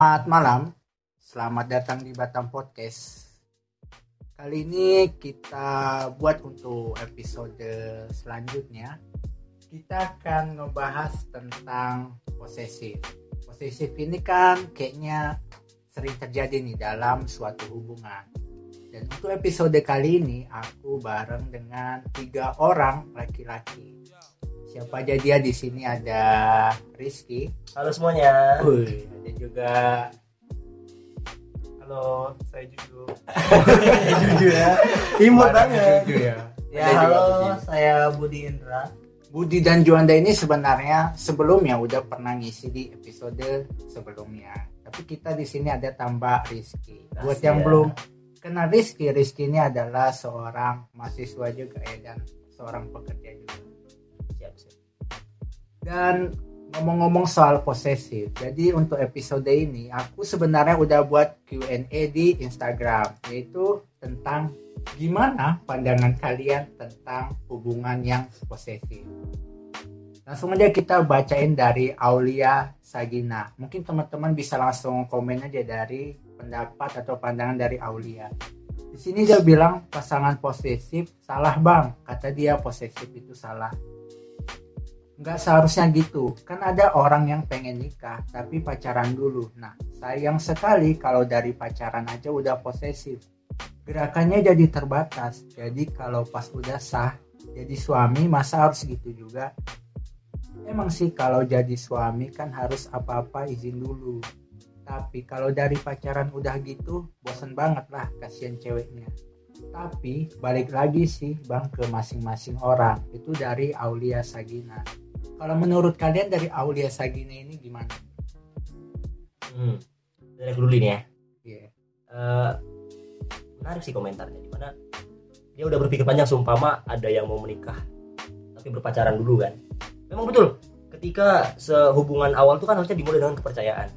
Selamat malam, selamat datang di Batam Podcast. Kali ini kita buat untuk episode selanjutnya. Kita akan ngebahas tentang posesif. Posesif ini kan kayaknya sering terjadi nih dalam suatu hubungan. Dan untuk episode kali ini aku bareng dengan tiga orang laki-laki. Siapa aja dia di sini ada Rizky, Halo semuanya. Wih, ada juga Halo, saya Juju. Jujur ya. Imut banget. Juju ya. Ya, Ada juga halo, Budi. saya Budi Indra. Budi dan Juanda ini sebenarnya sebelumnya udah pernah ngisi di episode sebelumnya. Tapi kita di sini ada tambah Rizky. Buat yang ya. belum kenal Rizky, Rizky ini adalah seorang mahasiswa juga ya dan seorang pekerja juga. Siap, siap. Dan ngomong-ngomong soal posesif, jadi untuk episode ini aku sebenarnya udah buat Q&A di Instagram, yaitu tentang gimana pandangan kalian tentang hubungan yang posesif. Langsung aja kita bacain dari Aulia Sagina. Mungkin teman-teman bisa langsung komen aja dari pendapat atau pandangan dari Aulia. Di sini dia bilang pasangan posesif salah bang, kata dia posesif itu salah nggak seharusnya gitu. Kan ada orang yang pengen nikah tapi pacaran dulu. Nah sayang sekali kalau dari pacaran aja udah posesif. Gerakannya jadi terbatas. Jadi kalau pas udah sah jadi suami masa harus gitu juga? Emang sih kalau jadi suami kan harus apa-apa izin dulu. Tapi kalau dari pacaran udah gitu bosen banget lah kasihan ceweknya. Tapi balik lagi sih bang ke masing-masing orang. Itu dari Aulia Sagina kalau menurut kalian dari Aulia Sagina ini gimana? Hmm. Dari aku dulu nih ya. Iya. Eh, menarik sih komentarnya di mana dia udah berpikir panjang sumpama ada yang mau menikah tapi berpacaran dulu kan memang betul ketika sehubungan awal tuh kan harusnya dimulai dengan kepercayaan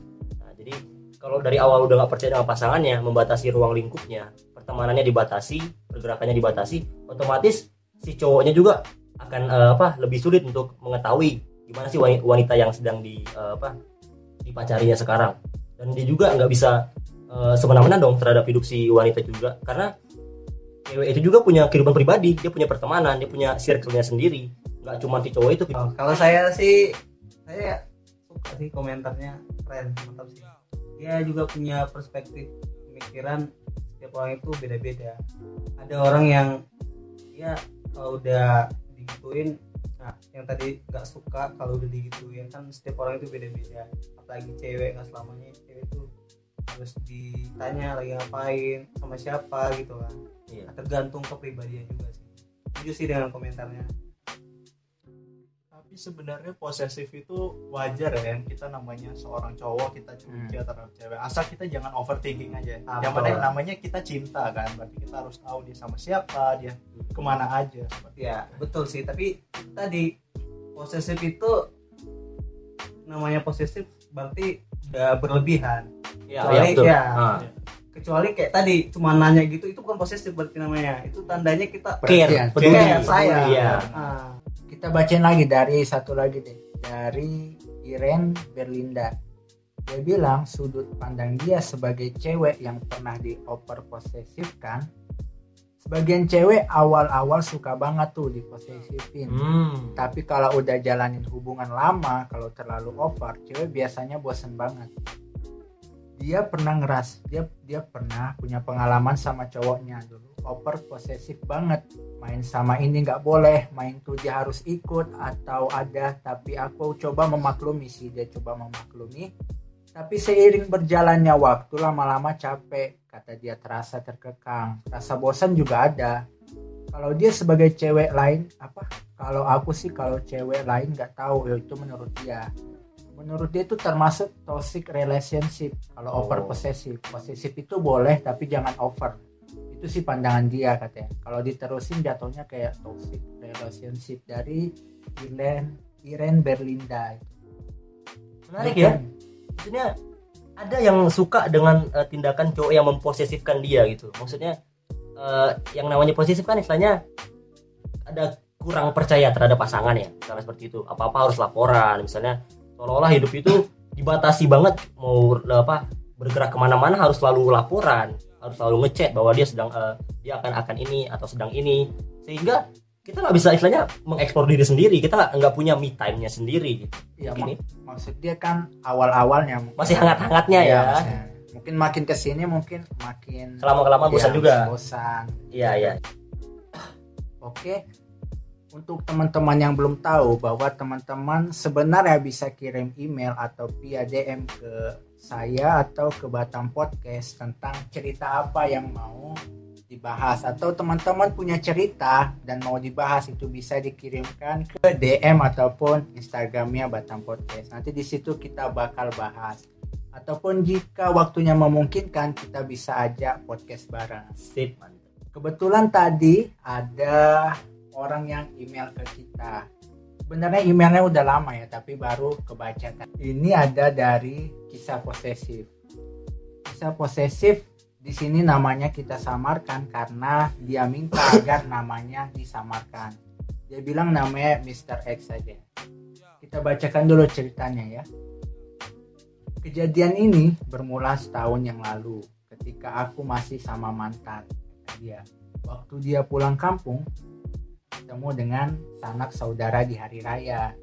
nah, jadi kalau dari awal udah nggak percaya dengan pasangannya membatasi ruang lingkupnya pertemanannya dibatasi pergerakannya dibatasi otomatis si cowoknya juga akan eh, apa lebih sulit untuk mengetahui gimana sih wani- wanita yang sedang di eh, apa dipacarinya sekarang. Dan dia juga nggak bisa eh, semena-mena dong terhadap hidup si wanita juga. Karena cewek itu juga punya kehidupan pribadi dia punya pertemanan dia punya circle-nya sendiri. Nggak cuma si cowok itu. Oh, kalau saya sih saya suka sih komentarnya. Keren mantap sih. Dia juga punya perspektif pemikiran setiap orang itu beda-beda. Ada orang yang ya kalau udah digituin. Nah yang tadi nggak suka kalau udah digituin kan setiap orang itu beda-beda. Apalagi cewek nggak selamanya cewek itu harus ditanya lagi ngapain sama siapa gitu kan. Iya. tergantung kepribadian juga sih. Setuju sih dengan komentarnya tapi sebenarnya posesif itu wajar ya yang kita namanya seorang cowok kita curiga terhadap cewek. Asal kita jangan overthinking aja. Ah, yang mana namanya kita cinta kan berarti kita harus tahu dia sama siapa dia ke mana aja seperti ya betul sih. Tapi tadi posesif itu namanya posesif berarti udah berlebihan. Ya, Kecuali- betul. ya. Ah. kecuali kayak tadi cuma nanya gitu itu bukan posesif berarti namanya. Itu tandanya kita care. Care, sayang. Iya. Ah, Kita bacain lagi dari satu lagi deh. Dari Iren Berlinda. Dia bilang sudut pandang dia sebagai cewek yang pernah dioper posesifkan. Sebagian cewek awal-awal suka banget tuh diposesifin. Hmm. Tapi kalau udah jalanin hubungan lama, kalau terlalu over, cewek biasanya bosen banget. Dia pernah ngeras, dia dia pernah punya pengalaman sama cowoknya dulu, over posesif banget. Main sama ini nggak boleh, main tuh dia harus ikut atau ada. Tapi aku coba memaklumi sih, dia coba memaklumi. Tapi seiring berjalannya waktu lama-lama capek, kata dia terasa terkekang, rasa bosan juga ada. Kalau dia sebagai cewek lain apa kalau aku sih kalau cewek lain nggak tahu ya itu menurut dia menurut dia itu termasuk toxic relationship kalau Oh. over possessive possessive itu boleh tapi jangan over itu sih pandangan dia katanya. Kalau diterusin jatuhnya kayak toxic relationship dari Iren Iren Berlinda menarik ya. maksudnya ada yang suka dengan eh, tindakan cowok yang memposesifkan dia gitu. Maksudnya eh, yang namanya posesif kan istilahnya ada kurang percaya terhadap pasangan ya. Misalnya seperti itu. Apa apa harus laporan. Misalnya seolah-olah hidup itu dibatasi banget. Mau apa bergerak ke mana-mana harus selalu laporan harus selalu ngechat bahwa dia sedang eh, dia akan akan ini atau sedang ini. Sehingga kita nggak bisa istilahnya mengeksplor diri sendiri. Kita nggak- punya me time-nya sendiri gitu. ya mak- maksud dia kan awal-awalnya masih hangat-hangatnya Iya, ya. maksudnya. mungkin makin ke sini mungkin makin kelama-kelama bosan ya, juga. bosan. Iya iya. Oke, untuk teman-teman yang belum tahu bahwa teman-teman sebenarnya bisa kirim email atau via DM ke saya atau ke Batam Podcast tentang cerita apa yang mau dibahas atau teman-teman punya cerita dan mau dibahas itu bisa dikirimkan ke DM ataupun Instagramnya Batam Podcast. Nanti di situ kita bakal bahas. Ataupun jika waktunya memungkinkan kita bisa ajak podcast bareng. sip Kebetulan tadi ada orang yang email ke kita. Sebenarnya emailnya udah lama ya, tapi baru kebaca. Ini ada dari kisah posesif. Kisah posesif di sini namanya kita samarkan karena dia minta agar namanya disamarkan. Dia bilang namanya Mr. X saja. Kita bacakan dulu ceritanya ya. Kejadian ini bermula setahun yang lalu ketika aku masih sama mantan dia. Waktu dia pulang kampung, ketemu dengan sanak saudara di hari raya.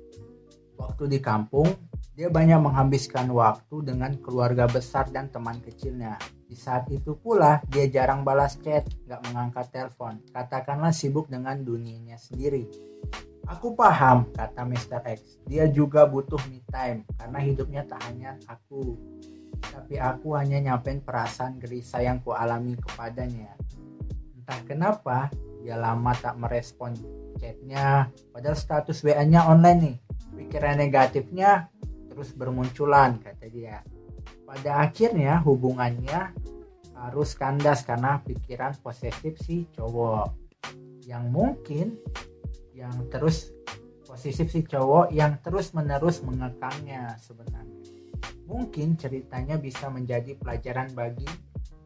Waktu di kampung, dia banyak menghabiskan waktu dengan keluarga besar dan teman kecilnya. Di saat itu pula, dia jarang balas chat, gak mengangkat telepon. Katakanlah sibuk dengan dunianya sendiri. Aku paham, kata Mr. X. Dia juga butuh me time, karena hidupnya tak hanya aku. Tapi aku hanya nyampein perasaan gelisah yang kualami kepadanya. Entah kenapa, dia lama tak merespon chatnya, padahal status WA-nya online nih. Pikiran negatifnya terus bermunculan, kata dia. Pada akhirnya hubungannya harus kandas karena pikiran posesif si cowok. Yang mungkin yang terus posesif si cowok yang terus menerus mengekangnya sebenarnya. Mungkin ceritanya bisa menjadi pelajaran bagi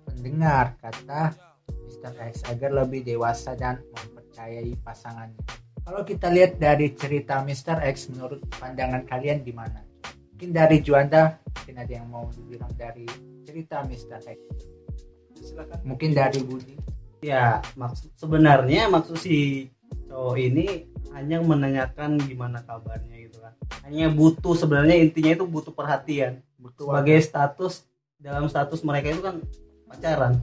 pendengar, kata Mr. X agar lebih dewasa dan mempercayai pasangannya. Kalau kita lihat dari cerita Mr. X, menurut pandangan kalian gimana? Mungkin dari Juanda, mungkin ada yang mau dibilang dari cerita Mr. X. silakan Mungkin dari Budi. ya maksud sebenarnya maksud si cowok ini hanya menanyakan gimana kabarnya gitu kan hanya butuh sebenarnya intinya itu butuh perhatian Butuh sebagai status dalam status mereka itu kan pacaran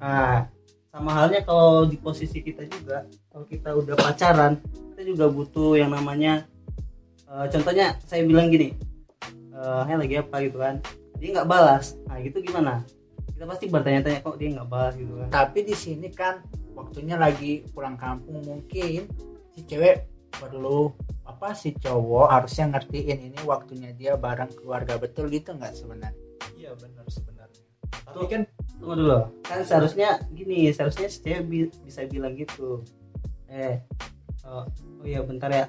nah sama halnya kalau di posisi kita juga kalau kita udah pacaran kita juga butuh yang namanya eh, contohnya saya bilang gini eh "Hai, lagi apa? gitu kan. Dia nggak balas. Nah gitu gimana? Kita pasti bertanya-tanya kok dia nggak balas? gitu kan. Tapi di sini kan waktunya lagi pulang kampung mungkin si cewek perlu apa si cowok harusnya ngertiin ini waktunya dia bareng keluarga. Betul gitu nggak sebenarnya? Iya benar sebenarnya tapi kan tunggu dulu. Kan seharusnya gini seharusnya cewek bi- bisa bilang gitu. Eh oh, oh iya bentar ya.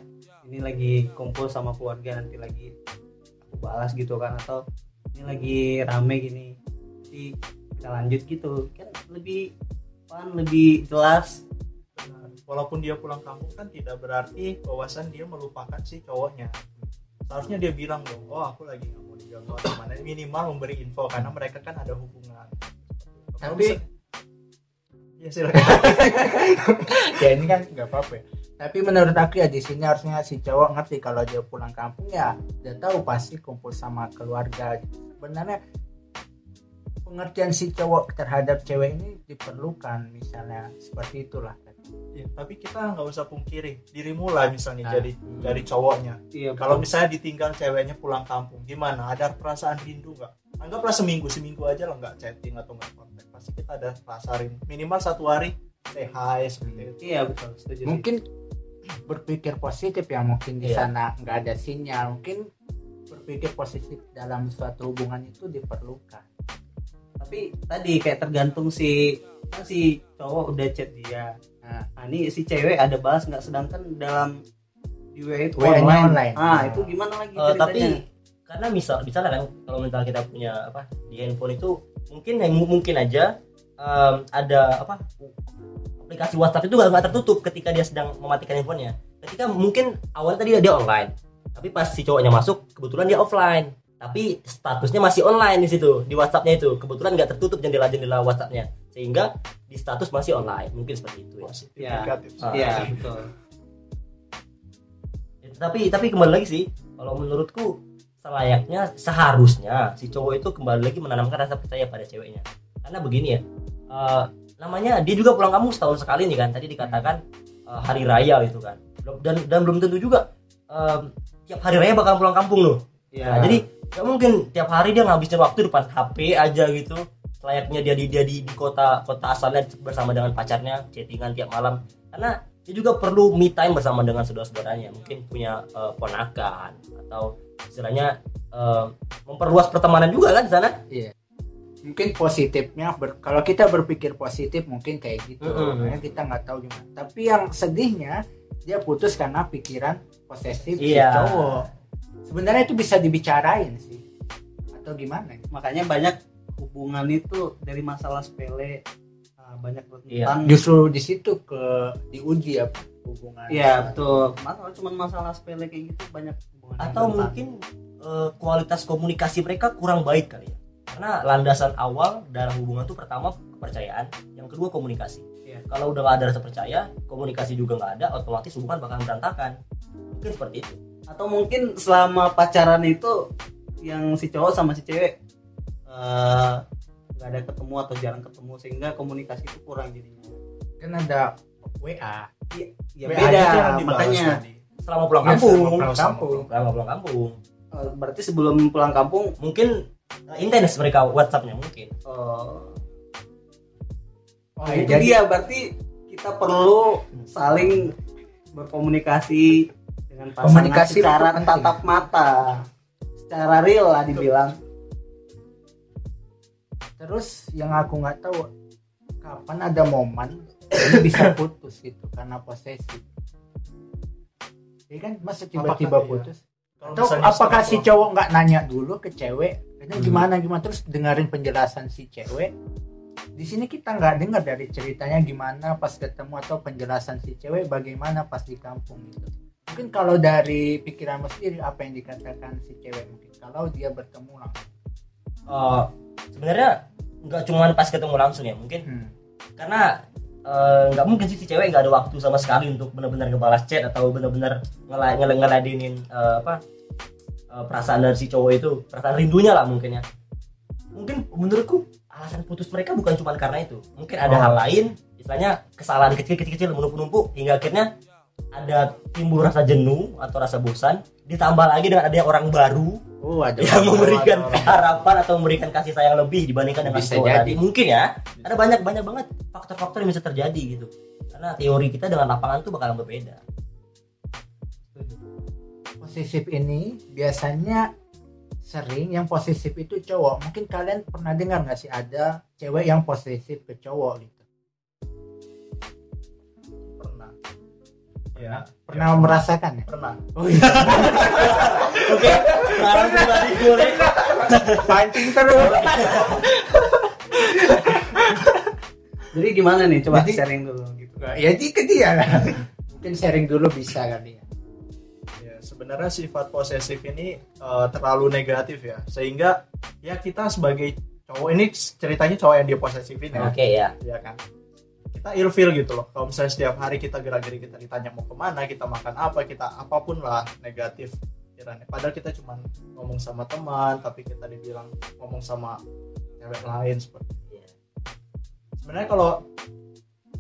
Ini lagi kumpul sama keluarga nanti lagi aku balas gitu kan atau ini lagi rame gini. Nanti kita lanjut gitu. Kan lebih pan lebih jelas. Walaupun dia pulang kampung kan tidak berarti bahwasan dia melupakan si cowoknya. Seharusnya dia bilang dong oh aku lagi diganggu atau mana minimal memberi info karena mereka kan ada hubungan. Tapi- ya silakan. Ya ini kan nggak apa-apa ya. tapi menurut aku ya di sini harusnya si cowok ngerti kalau dia pulang kampung ya udah tahu pasti kumpul sama keluarga. Sebenarnya pengertian si cowok terhadap cewek ini diperlukan misalnya seperti itulah. Ya, tapi kita nggak usah pungkiri dirimu lah misalnya Ah. jadi jadi cowoknya. Iya kalau misalnya ditinggal ceweknya pulang kampung gimana? Ada perasaan rindu nggak? Anggaplah seminggu seminggu aja lah nggak chatting atau nggak kontak pasti kita ada rasa rindu. Minimal satu hari say hi seperti itu. Iya betul setuju mungkin berpikir positif ya mungkin di Iya. sana nggak ada sinyal. Mungkin berpikir positif dalam suatu hubungan itu diperlukan tapi tadi kayak tergantung si kan si cowok udah chat dia Nah. ini si cewek ada balas nggak sedangkan dalam di WA itu online. online. ah Nah. itu gimana lagi ceritanya tapi karena misal misalnya kan kalau misal kita punya apa di handphone itu mungkin yang mungkin aja em, ada apa aplikasi WhatsApp itu nggak tertutup ketika dia sedang mematikan handphonenya ketika mungkin awalnya tadi dia online tapi pas si cowoknya masuk kebetulan dia offline tapi statusnya masih online di situ di WhatsAppnya itu kebetulan nggak tertutup jendela-jendela WhatsAppnya sehingga di status masih online mungkin seperti itu ya positif Ya. negatif. Iya, betul. Ya, tapi tapi kembali lagi sih kalau menurutku selayaknya seharusnya si cowok itu kembali lagi menanamkan rasa percaya pada ceweknya karena begini ya eh, namanya dia juga pulang kampung setahun sekali nih kan tadi dikatakan eh, hari raya gitu kan Belum- dan dan belum tentu juga eh, tiap hari raya bakal pulang kampung loh Iya. Nah, jadi nggak mungkin tiap hari dia ngabisin waktu depan HP aja gitu. Layaknya dia di dia di, di kota kota asalnya bersama dengan pacarnya chattingan tiap malam. Karena dia juga perlu me time bersama dengan saudara-saudaranya. Mungkin punya eh, ponakan atau istilahnya eh, memperluas pertemanan juga kan di sana. mungkin positifnya ber- kalau kita berpikir positif mungkin kayak gitu Mm-mm. makanya kita nggak tahu gimana tapi yang sedihnya dia putus karena pikiran posesif Iya. si cowok sebenarnya itu bisa dibicarain sih atau gimana Makanya banyak hubungan itu dari masalah sepele ah, banyak Iya. tentang justru di situ ke diuji apa hubungan Iya betul. Masalah cuma masalah sepele kayak gitu banyak hubungan. yang Atau mungkin eh, kualitas komunikasi mereka kurang baik kali ya. Karena landasan awal dalam hubungan itu pertama kepercayaan, yang kedua komunikasi. Iya. Kalau udah nggak ada rasa percaya, komunikasi juga nggak ada, otomatis hubungan bakal berantakan. Mungkin seperti itu. Atau mungkin selama pacaran itu yang si cowok sama si cewek eh, nggak ada ketemu atau jarang ketemu sehingga komunikasi itu kurang jadinya. kan ada WA Ya WA beda makanya tadi. Selama pulang Ya, kampung, selama pulang kampung. selama pulang kampung, eh, berarti sebelum pulang kampung mungkin eh, intens mereka WhatsAppnya mungkin. eh, oh, Nah, ya, itu jadi dia berarti kita perlu saling berkomunikasi dengan pasangan Komunikasi secara tatap mata, secara real lah dibilang. terus yang aku nggak tahu kapan ada momen ini bisa putus gitu karena posesif. Ya kan? Masa tiba-tiba putus? Atau apakah si cowok nggak nanya dulu ke cewek? Ini Hmm. gimana gimana? Terus dengerin penjelasan si cewek. Di sini kita nggak dengar dari ceritanya gimana pas ketemu atau penjelasan si cewek bagaimana pas di kampung gitu mungkin kalau dari pikiranmu sendiri apa yang dikatakan si cewek? Mungkin kalau dia bertemu langsung. Eh, sebenarnya nggak cuma pas ketemu langsung ya, mungkin. Hmm. karena eh, nggak mungkin sih si cewek nggak ada waktu sama sekali untuk benar-benar ngebalas chat atau benar-benar ngela ngela- ngeladenin eh, apa eh, perasaan dari si cowok itu perasaan rindunya lah mungkin ya. Mungkin menurutku alasan putus mereka bukan cuma karena itu. Mungkin ada Oh. hal lain istilahnya kesalahan kecil-kecil menumpuk-numpuk hingga akhirnya ada timbul rasa jenuh atau rasa bosan ditambah lagi dengan adanya orang baru oh ada yang memberikan ada orang. harapan atau memberikan kasih sayang lebih dibandingkan dengan Bisa jadi. tadi. mungkin ya ada banyak banyak banget faktor-faktor yang bisa terjadi gitu. Karena teori kita dengan lapangan tuh bakalan berbeda. Posesif ini biasanya sering yang posesif itu cowok. Mungkin kalian pernah dengar nggak sih ada cewek yang posesif ke cowok gitu ya pernah merasakan ya? Pernah. Oh iya. Oke pengalaman pribadi boleh pancing terus. Jadi gimana nih? Coba Jadi- sharing dulu gitu. ya di ke dia. Mungkin sharing dulu bisa kali ya. Ya, sebenarnya sifat posesif ini eh, terlalu negatif ya, sehingga ya kita sebagai cowok ini ceritanya cowok yang dia posesifin ya, oke ya. Ya kan. Kita ilfil gitu loh. Kalau misalnya setiap hari kita gerak-gerik kita ditanya mau ke mana, kita makan apa, kita apa pun lah negatif pikirannya. Padahal kita cuma ngomong sama teman, tapi kita dibilang ngomong sama cewek lain seperti itu. Iya. Sebenarnya kalau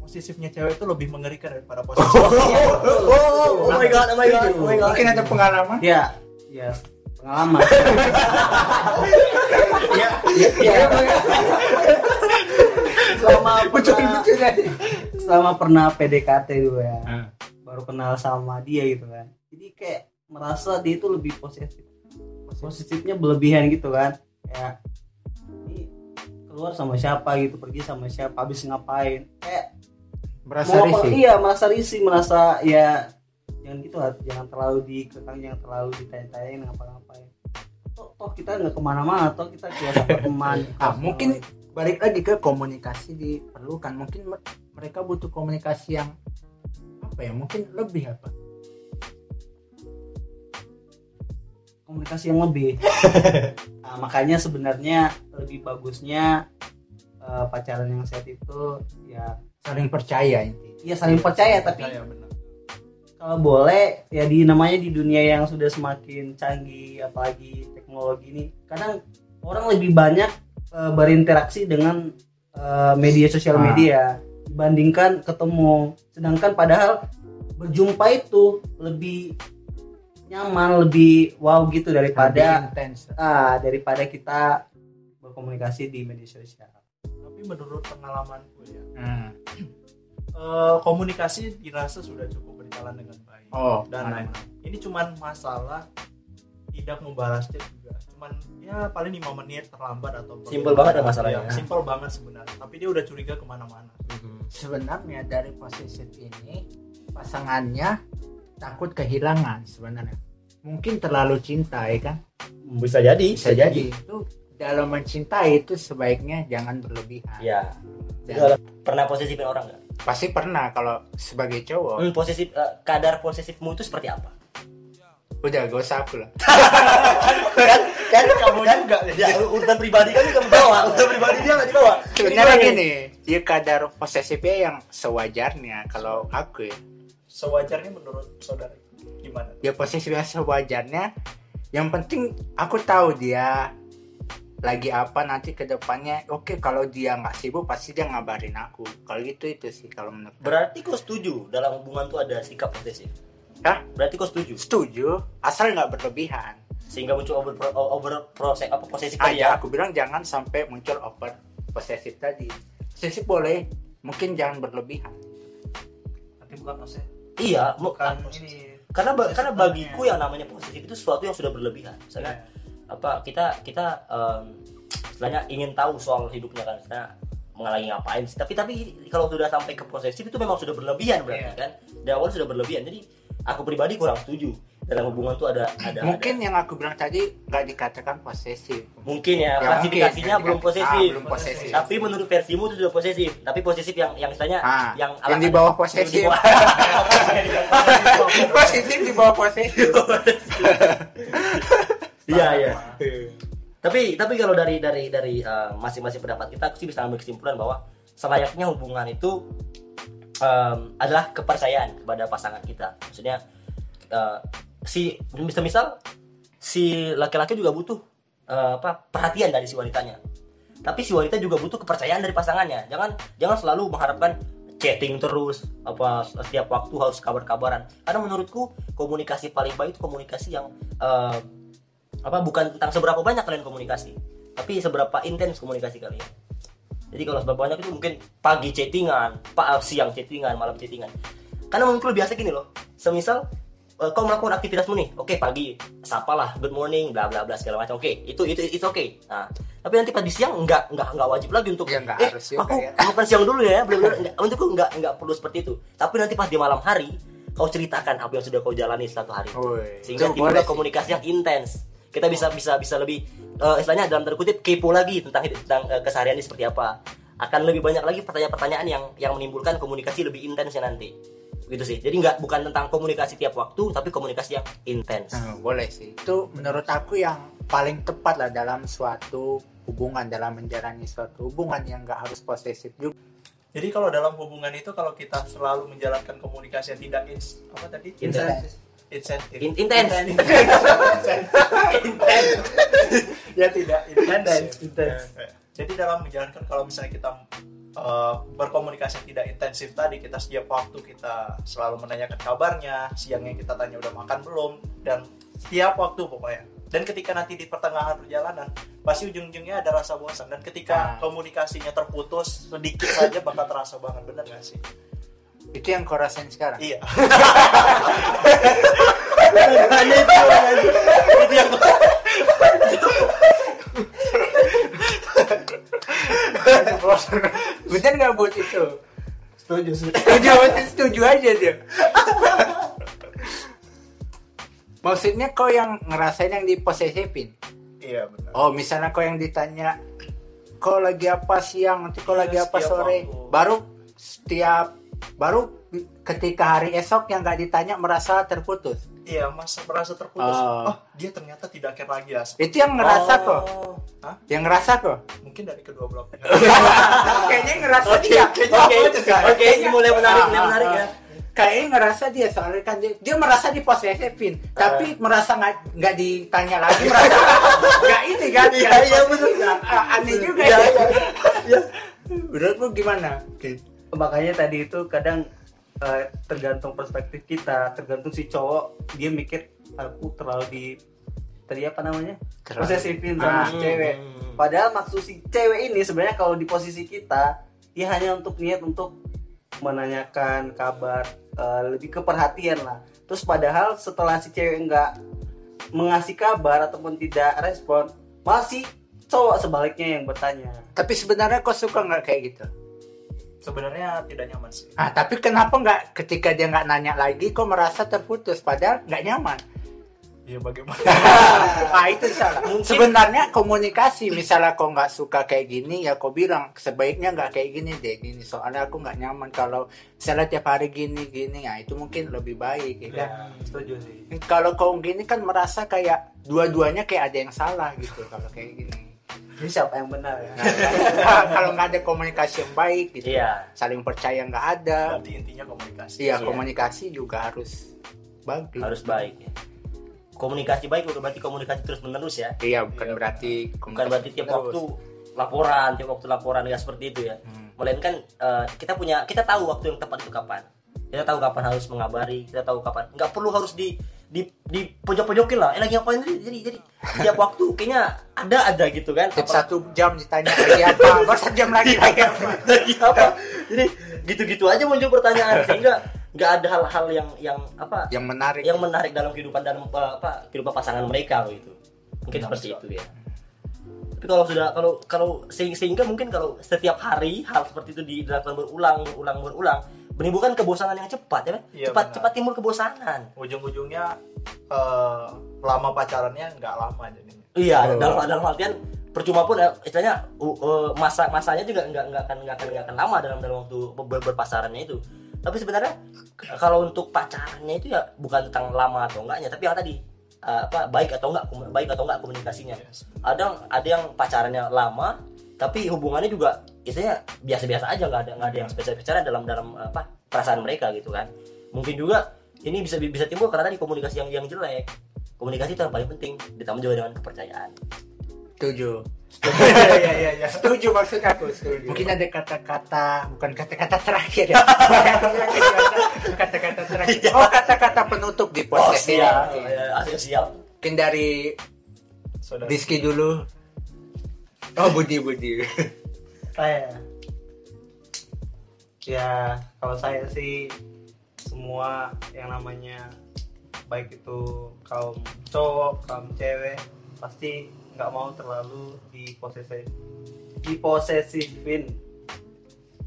posesifnya cewek itu lebih mengerikan daripada posesif. oh, oh my god oh my god oh my god mungkin ada pengalaman Ya, ya pengalaman. ya ya selama pernah, selama pernah PDKT dulu ya, Ah. baru kenal sama dia gitu kan. Jadi kayak merasa dia itu lebih posesif. Posesifnya berlebihan gitu kan. Kayak ini keluar sama siapa gitu, pergi sama siapa, habis ngapain. Kayak merasa mau apa- risih iya merasa risih merasa ya jangan gitu lah jangan terlalu dikekang jangan terlalu ditanya-tanyain ngapa-ngapain toh, toh kita nggak ke mana-mana toh kita keluar sama teman ah mungkin balik lagi ke komunikasi diperlukan. Mungkin me- mereka butuh komunikasi yang apa ya mungkin lebih apa? Komunikasi yang lebih. Nah, makanya sebenarnya lebih bagusnya eh, pacaran yang sehat itu ya saling percaya inti ya saling percaya tapi Percaya, benar. kalau boleh ya di namanya di dunia yang sudah semakin canggih apalagi teknologi ini kadang orang lebih banyak eh, berinteraksi dengan eh, media sosial Ah. media dibandingkan ketemu sedangkan padahal berjumpa itu lebih nyaman lebih wow gitu daripada intens ah daripada kita berkomunikasi di media sosial tapi menurut pengalamanku ya Hmm. eh, komunikasi dirasa sudah cukup berjalan dengan baik oh dan mana? ini cuman masalah tidak membalas chat juga cuman ya paling lima menit terlambat atau Simple banget ya masalahnya. Ya, simple banget sebenarnya. Tapi dia udah curiga ke mana-mana. Sebenarnya dari posesif ini pasangannya takut kehilangan sebenarnya. Mungkin terlalu cinta ya kan? Bisa jadi bisa jadi. itu dalam mencintai itu sebaiknya jangan berlebihan. Ya Dan pernah posesifin orang nggak? Pasti pernah kalau sebagai cowok. Hmm, posesif eh, kadar posesifmu itu seperti apa udah gak usah aku lah. Kan kan Kamu kan, juga. ya urutan pribadi kan kamu bawa. Urutan pribadi dia nggak dibawa. Sebenarnya Ini gini ya kadar posesifnya yang sewajarnya kalau aku ya. Sewajarnya menurut saudara gimana? Ya posesifnya sewajarnya. Yang penting aku tahu dia lagi apa nanti ke depannya. Oke kalau dia nggak sibuk pasti dia ngabarin aku. Kalau gitu itu sih kalau menurut berarti kau setuju dalam hubungan tuh ada sikap posesif Hah? berarti kau setuju? Setuju asal nggak berlebihan. Sehingga muncul over over proses apa posesif ah tadi ya? aku bilang jangan sampai muncul over posesif tadi. Posesif boleh mungkin jangan berlebihan. Tapi bukan proses. Iya mu- bukan Proses. ini. karena ba- karena bagiku yang namanya posesif itu sesuatu yang sudah berlebihan. Misalnya apa kita kita em, istilahnya ingin tahu soal hidupnya kan misalnya mengalami ngapain sih? Tapi tapi kalau sudah sampai ke posesif itu memang sudah berlebihan berarti Iya. kan? Dari awal sudah berlebihan. Jadi aku pribadi kurang setuju. Dalam hubungan tuh ada ada mungkin yang aku bilang tadi nggak dikatakan posesif. Ada- mungkin ya, Ya, klasifikasinya mungkin. belum Ah, posesif. belum posesif. tapi menurut versimu itu sudah posesif. Tapi posesif yang yang istilahnya Ah, yang yang di bawah posesif. posesif di bawah posesif. Iya iya. Tapi tapi kalau dari dari dari uh, masing-masing pendapat kita aku sih bisa ambil kesimpulan bahwa selayaknya hubungan itu um, adalah kepercayaan kepada pasangan kita. Maksudnya uh, si misal misal si laki-laki juga butuh uh, apa perhatian dari si wanitanya. Tapi si wanita juga butuh kepercayaan dari pasangannya. Jangan jangan selalu mengharapkan chatting terus apa setiap waktu harus kabar-kabaran. Karena menurutku komunikasi paling baik itu komunikasi yang uh, apa bukan tentang seberapa banyak kalian komunikasi tapi seberapa intens komunikasi kalian jadi kalau seberapa banyak itu mungkin pagi chattingan pak siang chattingan malam chattingan. Karena lebih biasa gini loh. Semisal eh, kau melakukan aktivitasmu nih oke pagi sapalah good morning bla bla bla segala macam oke itu itu itu oke nah tapi nanti pagi siang enggak enggak enggak wajib lagi untuk Ya, nggak eh harus aku ya." makan siang dulu ya belum untukku enggak enggak perlu seperti itu. Tapi nanti pas di malam hari kau ceritakan apa yang sudah kau jalani satu hari. Woi, sehingga sih. komunikasi yang intens kita bisa bisa bisa lebih eh, istilahnya dalam tanda kutip kepo lagi tentang tentang eh, kesehariannya seperti apa. Akan lebih banyak lagi pertanyaan-pertanyaan yang yang menimbulkan komunikasi lebih intensnya nanti. Gitu sih. Jadi nggak bukan tentang komunikasi tiap waktu tapi komunikasi yang intens. Nah, boleh sih. Itu menurut aku yang paling tepat lah dalam suatu hubungan dalam menjalani suatu hubungan yang nggak harus posesif juga. Jadi kalau dalam hubungan itu kalau kita selalu menjalankan komunikasi yang tidak ins apa tadi? Intens. Insentif. In- intens ya tidak Intens, intens. intens. Ya, ya. Jadi dalam menjalankan kalau misalnya kita eh, berkomunikasi tidak intensif tadi kita setiap waktu kita selalu menanyakan kabarnya, siangnya kita tanya udah makan belum dan setiap waktu pokoknya. Dan ketika nanti di pertengahan perjalanan pasti ujung-ujungnya ada rasa bosan dan ketika Nah. komunikasinya terputus sedikit saja bakal terasa banget bener gak sih? Itu yang kau rasain sekarang? Iya. hanya itu itu yang bener nggak buat itu? Setuju setuju. Setuju aja dia. Maksudnya kau yang ngerasain yang diposesifin Iya benar. oh misalnya kau yang ditanya kau lagi apa siang? Nanti kau Iya, lagi apa setiap sore? waktu. baru setiap baru ketika hari esok yang nggak ditanya merasa terputus iya masa merasa terputus Oh. oh dia ternyata tidak care lagi ya Itu yang ngerasa kok. Oh. Yang ngerasa kok. mungkin dari kedua belah pihak Kayaknya ngerasa Oke, dia. oke, Oh, oke, Kak. oke, ini mulai menarik, mulai menarik ya. Kayaknya ngerasa dia soalnya kan dia, dia merasa diposesifin, tapi merasa nggak nggak ditanya lagi, merasa nggak ini kan? Iya, iya, betul. Aneh juga Iya, ya. iya, Menurutmu gimana? Makanya tadi itu kadang eh, tergantung perspektif kita tergantung si cowok dia mikir aku terlalu di tadi apa namanya Terlalu. posesifin sama Ah. si cewek padahal maksud si cewek ini sebenarnya kalau di posisi kita dia hanya untuk niat untuk menanyakan kabar eh, lebih ke perhatian lah terus padahal setelah si cewek nggak mengasih kabar ataupun tidak respon masih cowok sebaliknya yang bertanya Tapi sebenarnya kau suka nggak kayak gitu? Sebenarnya tidak nyaman sih Ah, tapi kenapa nggak ketika dia nggak nanya lagi, kok merasa terputus, padahal nggak nyaman? ya bagaimana ah itu salah. Sebenarnya komunikasi, misalnya kau nggak suka kayak gini, ya kau bilang sebaiknya nggak kayak gini deh, gini. Soalnya aku nggak nyaman kalau misalnya tiap hari gini gini, ya itu mungkin lebih baik. Ya. kan? ya setuju sih Kalau kau gini kan merasa kayak dua-duanya kayak ada yang salah gitu kalau kayak gini. Ini siapa yang benar ya Nah, kalau nggak ada komunikasi yang baik gitu, Iya. saling percaya nggak ada. berarti intinya komunikasi Iya, Iya. komunikasi juga harus bagus. Harus baik ya. Komunikasi baik bukan berarti komunikasi terus menerus ya. Iya, bukan berarti Bukan berarti tiap terus. waktu laporan, tiap waktu laporan ya seperti itu ya. Hmm. Melainkan eh, kita punya kita tahu waktu yang tepat itu kapan. Kita tahu kapan harus mengabari, kita tahu kapan. Nggak perlu harus di di di pojok-pojokin lah. Eh lagi ngapain jadi jadi jadi. Tiap waktu kayaknya ada ada gitu kan. Tiap satu jam ditanya lagi apa, baru satu jam lagi lagi apa. lagi apa? Jadi gitu-gitu aja muncul pertanyaan. Sehingga nggak ada hal-hal yang yang apa? Yang menarik. yang menarik dalam kehidupan dalam eh, apa kehidupan pasangan mereka gitu. Mungkin Benar, seperti itu ya. Tapi kalau sudah kalau kalau se- sehingga mungkin kalau setiap hari hal seperti itu dilakukan berulang berulang berulang menimbulkan kebosanan yang cepat ya kan Iya, cepat benar. cepat timbul kebosanan ujung-ujungnya eh, lama pacarannya nggak lama jadinya iya Oh. dalam dalam artian percuma pun eh, istilahnya uh, uh, masa masanya juga nggak nggak akan nggak akan nggak akan lama dalam dalam waktu ber- berpasarannya itu tapi sebenarnya kalau untuk pacarannya itu ya bukan tentang lama atau enggaknya tapi yang tadi uh, apa baik atau enggak baik atau enggak komunikasinya Yes. ada ada yang pacarannya lama tapi hubungannya juga istilahnya biasa-biasa aja nggak ada nggak ada yang spesial spesial dalam dalam apa perasaan mereka gitu kan mungkin juga ini bisa bisa timbul karena tadi komunikasi yang yang jelek komunikasi itu yang paling penting ditambah juga dengan kepercayaan Setuju. Iya iya iya iya. Setuju maksud aku, setuju. Mungkin ada kata-kata, bukan kata-kata terakhir ya. kata-kata terakhir. Oh, kata-kata penutup di Oh podcast ini. siap, ya, asli siap. Mungkin dari Saudara. Rizky dulu. Oh, Budi, Budi. saya. Ya kalau saya sih semua yang namanya baik itu kaum cowok kaum cewek pasti nggak mau terlalu diposesif diposesifin.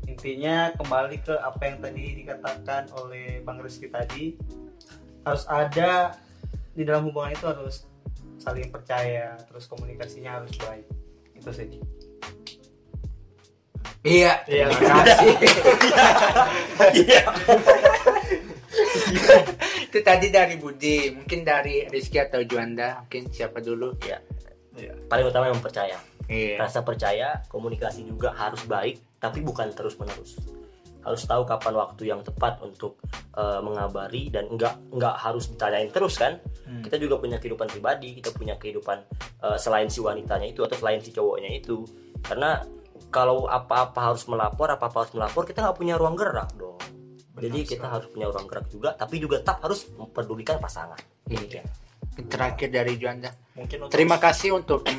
Intinya kembali ke apa yang tadi dikatakan oleh bang Rizky tadi harus ada di dalam hubungan itu harus saling percaya terus komunikasinya harus baik. Itu sih Iya, Iya. terima kasih. Iya. Itu tadi dari Budi, mungkin dari Rizky atau Juanda, mungkin siapa dulu? Iya. Iya. Paling utama yang percaya. Iya. Rasa percaya, komunikasi juga harus baik, tapi bukan terus menerus. Harus tahu kapan waktu yang tepat untuk eh, mengabari dan enggak enggak harus ditanyain terus kan. Hmm. Kita juga punya kehidupan pribadi, kita punya kehidupan eh, selain si wanitanya itu atau selain si cowoknya itu. Karena kalau apa-apa harus melapor, apa-apa harus melapor, kita nggak punya ruang gerak dong. Benar Jadi kita sekali. harus punya ruang gerak juga, tapi juga tetap harus memperdulikan pasangan. Iya. Terakhir dari Juanda. Mungkin untuk Terima kasih untuk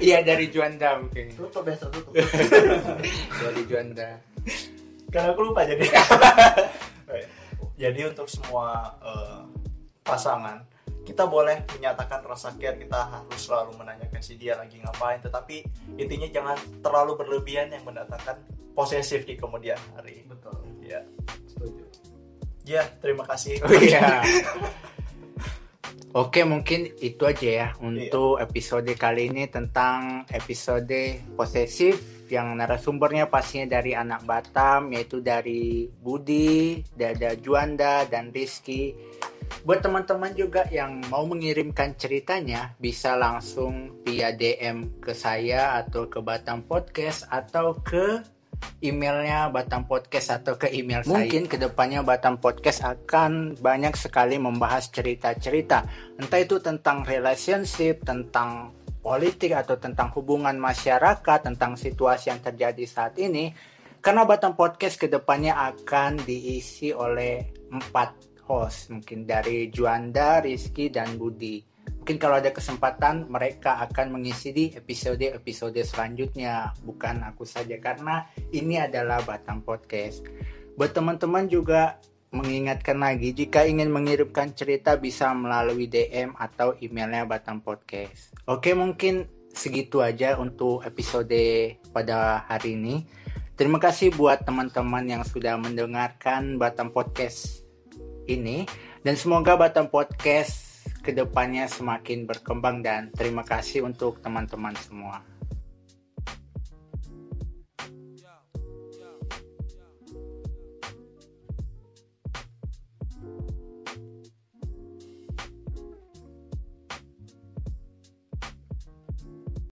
Iya dari Juanda mungkin. tutup besok tutup Dari Juanda. Karena aku lupa jadi. jadi untuk semua eh, pasangan kita boleh menyatakan rasa care kita harus selalu menanyakan si dia lagi ngapain tetapi intinya jangan terlalu berlebihan yang mendatangkan posesif di kemudian hari. Betul. Ya. Setuju. Ya terima kasih. Oh iya. Oke, mungkin itu aja ya untuk episode kali ini tentang episode posesif yang narasumbernya pastinya dari anak Batam yaitu dari Budi, Dada Juanda dan Rizky. Buat teman-teman juga yang mau mengirimkan ceritanya bisa langsung via DM ke saya atau ke Batam Podcast atau ke emailnya Batam Podcast atau ke email saya. Mungkin ke depannya Batam Podcast akan banyak sekali membahas cerita-cerita, entah itu tentang relationship, tentang politik atau tentang hubungan masyarakat, tentang situasi yang terjadi saat ini. Karena Batam Podcast ke depannya akan diisi oleh empat host, mungkin dari Juanda, Rizky, dan Budi mungkin kalau ada kesempatan mereka akan mengisi di episode-episode selanjutnya. Bukan aku saja karena ini adalah Batang Podcast. Buat teman-teman juga mengingatkan lagi jika ingin mengirimkan cerita bisa melalui DM atau emailnya Batang Podcast. Oke mungkin segitu aja untuk episode pada hari ini. Terima kasih buat teman-teman yang sudah mendengarkan Batang Podcast ini. Dan semoga Batang Podcast ke depannya semakin berkembang dan terima kasih untuk teman-teman semua.